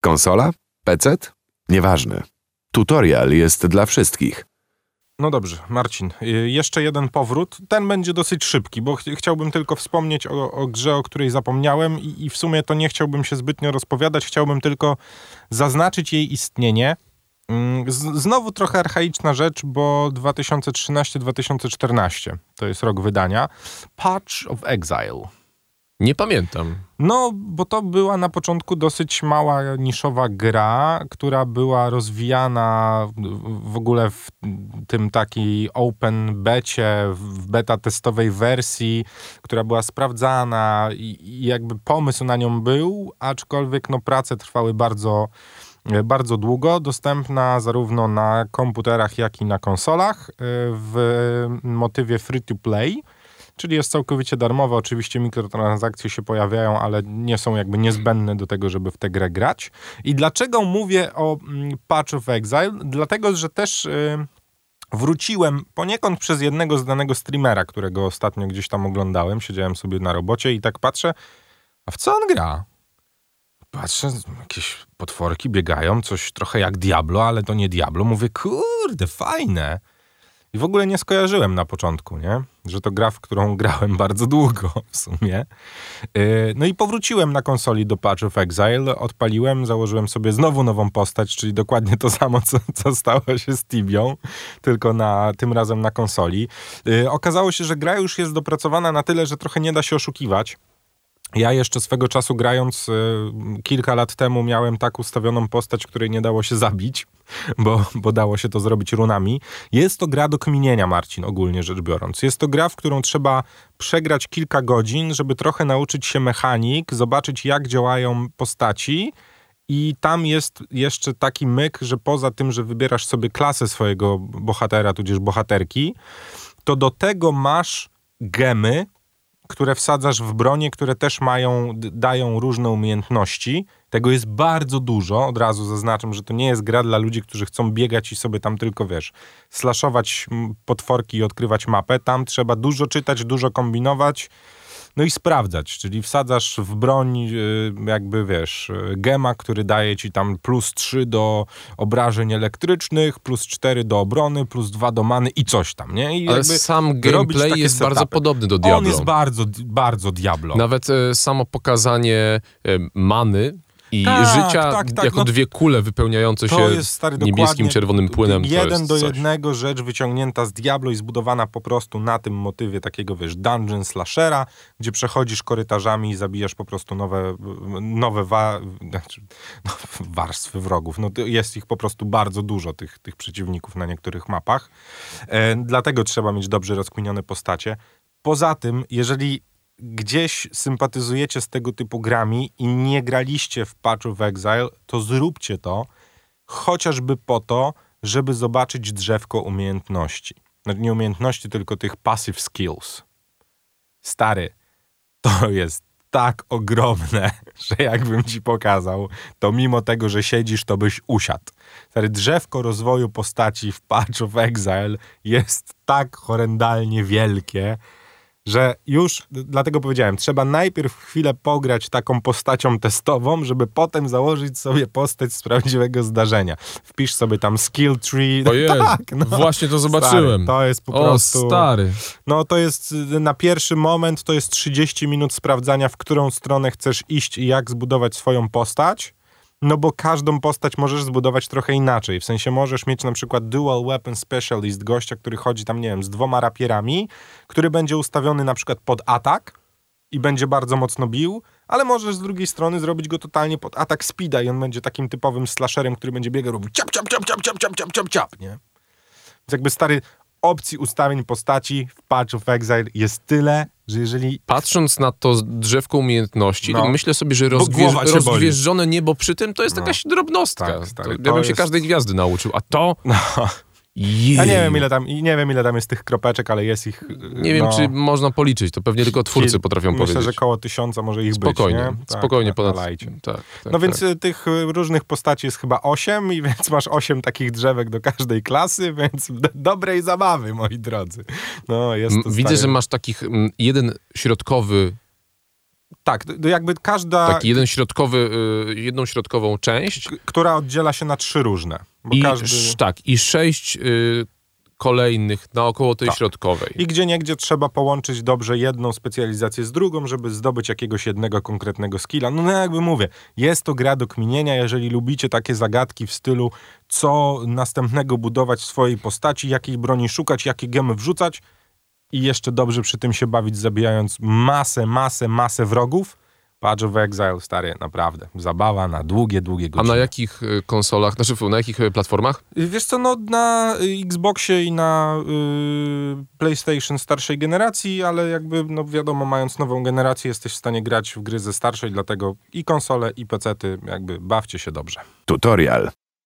Konsola? PC? Nieważne. Tutorial jest dla wszystkich. No dobrze, Marcin, y, jeszcze jeden powrót. Ten będzie dosyć szybki, bo ch chciałbym tylko wspomnieć o, o, grze, o której zapomniałem i, i w sumie to nie chciałbym się zbytnio rozpowiadać, chciałbym tylko zaznaczyć jej istnienie. Mm, znowu trochę archaiczna rzecz, bo 2013-2014 to jest rok wydania. Patch of Exile. Nie pamiętam. No, bo to była na początku dosyć mała, niszowa gra, która była rozwijana w ogóle w tym takiej open becie, w beta testowej wersji, która była sprawdzana i, jakby pomysł na nią był, aczkolwiek no prace trwały bardzo bardzo długo, dostępna zarówno na komputerach, jak i na konsolach y, w motywie free to play czyli jest całkowicie darmowa. Oczywiście mikrotransakcje się pojawiają, ale nie są jakby niezbędne do tego, żeby w tę grę grać. I dlaczego mówię o mm, Patch of Exile? Dlatego, że też yy, wróciłem poniekąd przez jednego znanego streamera, którego ostatnio gdzieś tam oglądałem. Siedziałem sobie na robocie i tak patrzę, a w co on gra? Patrzę, jakieś potworki biegają, coś trochę jak Diablo, ale to nie Diablo. Mówię, kurde, fajne. I w ogóle nie skojarzyłem na początku, nie? Że to gra, w którą grałem bardzo długo w sumie. Y, no i powróciłem na konsoli do Patch of Exile, odpaliłem, założyłem sobie znowu nową postać, czyli dokładnie to samo, co, co stało się z Tibią, tylko na, tym razem na konsoli. Y, okazało się, że gra już jest dopracowana na tyle, że trochę nie da się oszukiwać. Ja jeszcze swego czasu grając y, kilka lat temu miałem tak ustawioną postać, której nie dało się zabić, bo, bo dało się to zrobić runami. Jest to gra do kminienia, Marcin, ogólnie rzecz biorąc. Jest to gra, w którą trzeba przegrać kilka godzin, żeby trochę nauczyć się mechanik, zobaczyć jak działają postaci. I tam jest jeszcze taki myk, że poza tym, że wybierasz sobie klasę swojego bohatera, tudzież bohaterki, to do tego masz gemy, które wsadzasz w bronie, które też mają, dają różne umiejętności. Tego jest bardzo dużo. Od razu zaznaczam, że to nie jest gra dla ludzi, którzy chcą biegać i sobie tam tylko, wiesz, slashować potworki i odkrywać mapę. Tam trzeba dużo czytać, dużo kombinować no i sprawdzać, czyli wsadzasz w broń y, jakby, wiesz, gema, który daje ci tam plus 3 do obrażeń elektrycznych, plus 4 do obrony, plus 2 do many i coś tam, nie? I Ale sam gameplay jest setupy. bardzo podobny do Diablo. On jest bardzo, bardzo Diablo. Nawet e, samo pokazanie e, many i tak, życia tak, tak, jako no, dwie kule wypełniające się jest, stary, niebieskim, czerwonym płynem. Jeden do jednego rzecz wyciągnięta z Diablo i zbudowana po prostu na tym motywie takiego, wiesz, dungeon slashera, gdzie przechodzisz korytarzami i zabijasz po prostu nowe, nowe wa znaczy, no, warstwy wrogów. No, jest ich po prostu bardzo dużo, tych, tych przeciwników na niektórych mapach. E, dlatego trzeba mieć dobrze rozkminione postacie. Poza tym, jeżeli gdzieś sympatyzujecie z tego typu grami i nie graliście w Patch of Exile, to zróbcie to chociażby po to, żeby zobaczyć drzewko umiejętności. Znaczy nie umiejętności, tylko tych passive skills. Stary, to jest tak ogromne, że jakbym ci pokazał, to mimo tego, że siedzisz, to byś usiadł. Stary, drzewko rozwoju postaci w Patch of Exile jest tak horrendalnie wielkie, że już, dlatego powiedziałem, trzeba najpierw chwilę pograć taką postacią testową, żeby potem założyć sobie postać z prawdziwego zdarzenia. Wpisz sobie tam skill tree. O tak, no. Właśnie to zobaczyłem. Stary, to jest po o, prostu... stary. No to jest, na pierwszy moment to jest 30 minut sprawdzania, w którą stronę chcesz iść i jak zbudować swoją postać. No bo każdą postać możesz zbudować trochę inaczej. W sensie możesz mieć na przykład dual weapon specialist, gościa, który chodzi tam, nie wiem, z dwoma rapierami, który będzie ustawiony na przykład pod atak i będzie bardzo mocno bił, ale możesz z drugiej strony zrobić go totalnie pod atak speeda i on będzie takim typowym slasherem, który będzie biegał robił ciap, ciap, ciap, ciap, ciap, ciap, ciap, ciap, ciap, nie? Więc jakby stary, opcji ustawień postaci w Patch of Exile jest tyle, że jeżeli... Patrząc na to drzewko umiejętności, no. myślę sobie, że rozgwież, rozgwieżdżone niebo przy tym to jest no. jakaś drobnostka. Tak, tak, to, ja bym jest... się każdej gwiazdy nauczył, a to... No. Ja nie wiem, ile tam, nie wiem, ile tam jest tych kropeczek, ale jest ich. Nie wiem, no, czy można policzyć. To pewnie tylko twórcy potrafią myślę, powiedzieć. Myślę, że koło tysiąca może ich spokojnie, być. Nie? Spokojnie, tak, ponad. Tak, tak, no więc tak. tych różnych postaci jest chyba osiem, i więc masz osiem takich drzewek do każdej klasy, więc dobrej zabawy, moi drodzy. No, jest Widzę, że masz takich jeden środkowy tak, jakby każda... Taki jeden środkowy, y, jedną środkową część. która oddziela się na trzy różne. I, każdy... Tak, i sześć y, kolejnych naokoło tej tak. środkowej. I gdzie niegdzie trzeba połączyć dobrze jedną specjalizację z drugą, żeby zdobyć jakiegoś jednego konkretnego skilla. No, no jakby mówię, jest to gra do kminienia, jeżeli lubicie takie zagadki w stylu co następnego budować w swojej postaci, jakiej broni szukać, jakie gemy wrzucać i jeszcze dobrze przy tym się bawić, zabijając masę, masę, masę wrogów, Path of Exile, stary, naprawdę. Zabawa na długie, długie godziny. A na jakich y, konsolach, znaczy na jakich y, platformach? Y, wiesz co, no na Xboxie i na PlayStation starszej generacji, ale jakby, no wiadomo, mając nową generację jesteś w stanie grać w gry ze starszej, dlatego i konsole, i pecety, jakby bawcie się dobrze. Tutorial.